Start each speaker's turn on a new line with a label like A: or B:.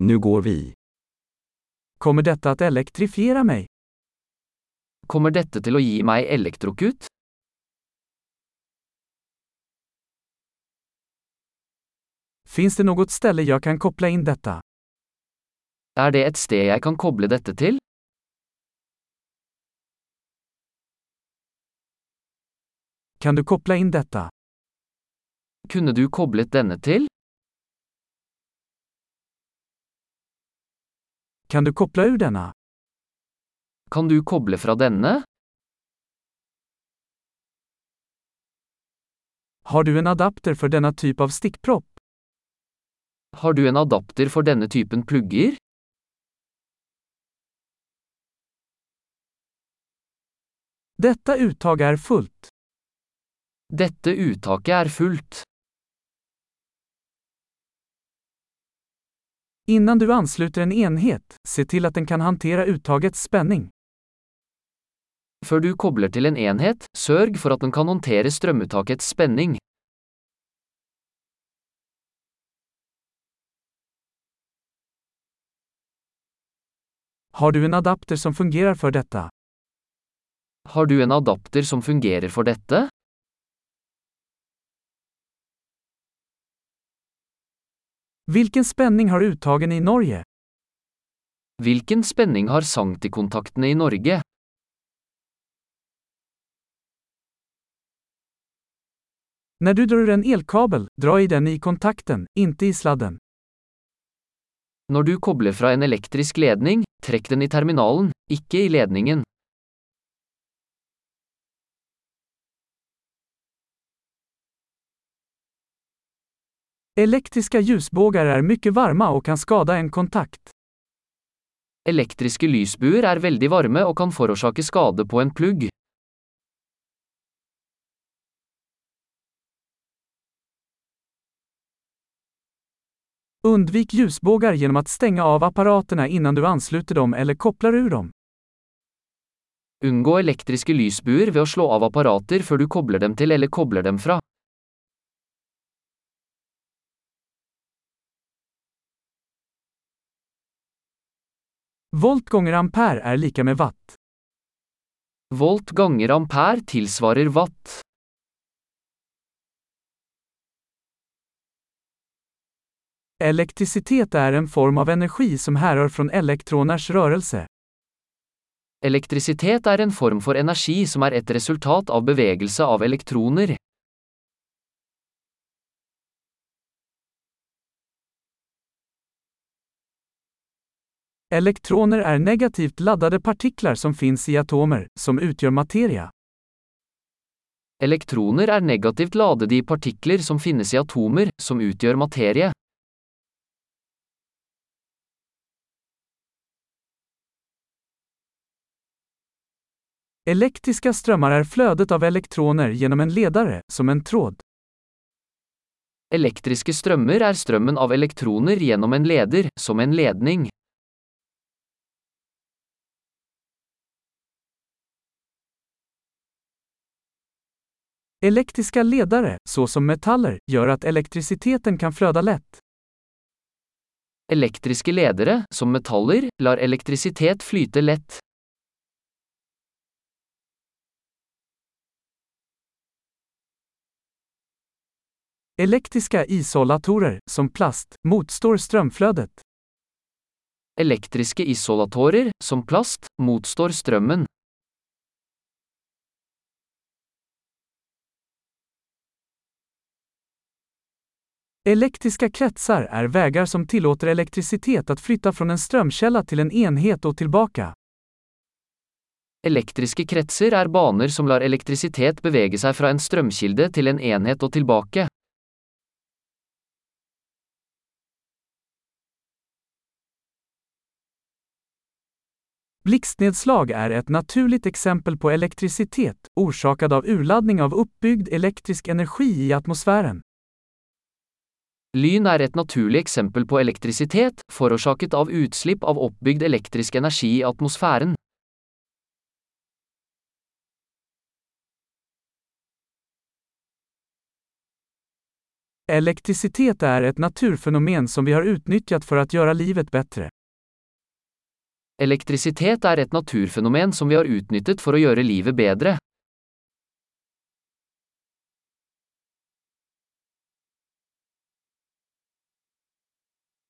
A: Nu går vi.
B: Kommer detta att elektrifiera mig?
C: Kommer dette til å gi meg elektrokut?
B: Finns det något ställe jag kan koppla in detta?
C: Er det et sted jeg kan koble dette til?
B: Kan du koppla in detta?
C: Kunne du koblet denne til?
B: Kan du koppla ur denna?
C: Kan du koble fra denne?
B: Har du en adapter för denna typ av stickpropp?
C: Har du en adapter for denne typen plugger?
B: Detta uttag är fullt.
C: Dette uttaket er fullt.
B: Innan du ansluter en enhet, se till att den kan hantera uttagets spänning.
C: Før du kobler til en enhet, sørg for at den kan håndtere strømuttakets spenning.
B: Har du en adapter som fungerar för detta?
C: Har du en adapter som fungerer for dette?
B: Vilken spänning har uttagen i Norge?
C: Hvilken spenning har sanktikontaktene i Norge?
B: När du drar ur en elkabel, dra i den i kontakten, inte i sladden.
C: Når du kobler fra en elektrisk ledning, trekk den i terminalen, ikke i ledningen.
B: Elektriska ljusbågar är mycket varma och kan skada en kontakt.
C: Elektriske lysbuer er veldig varme og kan forårsake skade på en plugg.
B: Undvik ljusbågar genom att stänga av apparaterna innan du ansluter dem eller kopplar ur dem.
C: Unngå elektriske lysbuer ved å slå av apparater før du kobler dem til eller kobler dem fra.
B: Volt gånger ampere är lika med watt.
C: Volt ganger ampere tilsvarer watt.
B: Elektricitet är en form av energi som härrör från elektroners rörelse.
C: Elektrisitet er en form for energi som er et resultat av bevegelse av elektroner.
B: Elektroner är negativt laddade partiklar som finns i atomer, som utgör materia.
C: Elektroner er negativt ladede i partikler som finnes i atomer, som utgjør materie.
B: Elektriska strömmar är flödet av elektroner genom en ledare, som en tråd.
C: Elektriske strømmer er strømmen av elektroner gjennom en leder, som en ledning.
B: Elektriska ledare, såsom metaller, gör att elektriciteten kan flöda lätt.
C: Elektriske ledere, som metaller, lar elektrisitet flyte lett.
B: Elektriska isolatorer, som plast, motstår strömflödet.
C: Elektriske isolatorer, som plast, motstår strømmen.
B: Elektriska kretsar är vägar som tillåter elektricitet att flytta från en strömkälla till en enhet och tillbaka.
C: Elektriske kretser er baner som lar elektrisitet bevege seg fra en strømkilde til en enhet og tilbake.
B: Blixtnedslag är ett naturligt exempel på elektricitet, orsakad av urladdning av uppbyggd elektrisk energi i atmosfären.
C: Lyn er et naturlig eksempel på elektrisitet, forårsaket av utslipp av oppbygd elektrisk energi i atmosfæren.
B: Elektricitet är ett naturfenomen som vi har utnyttjat för att göra livet bättre.
C: Elektrisitet er et naturfenomen som vi har utnyttet for å gjøre livet bedre.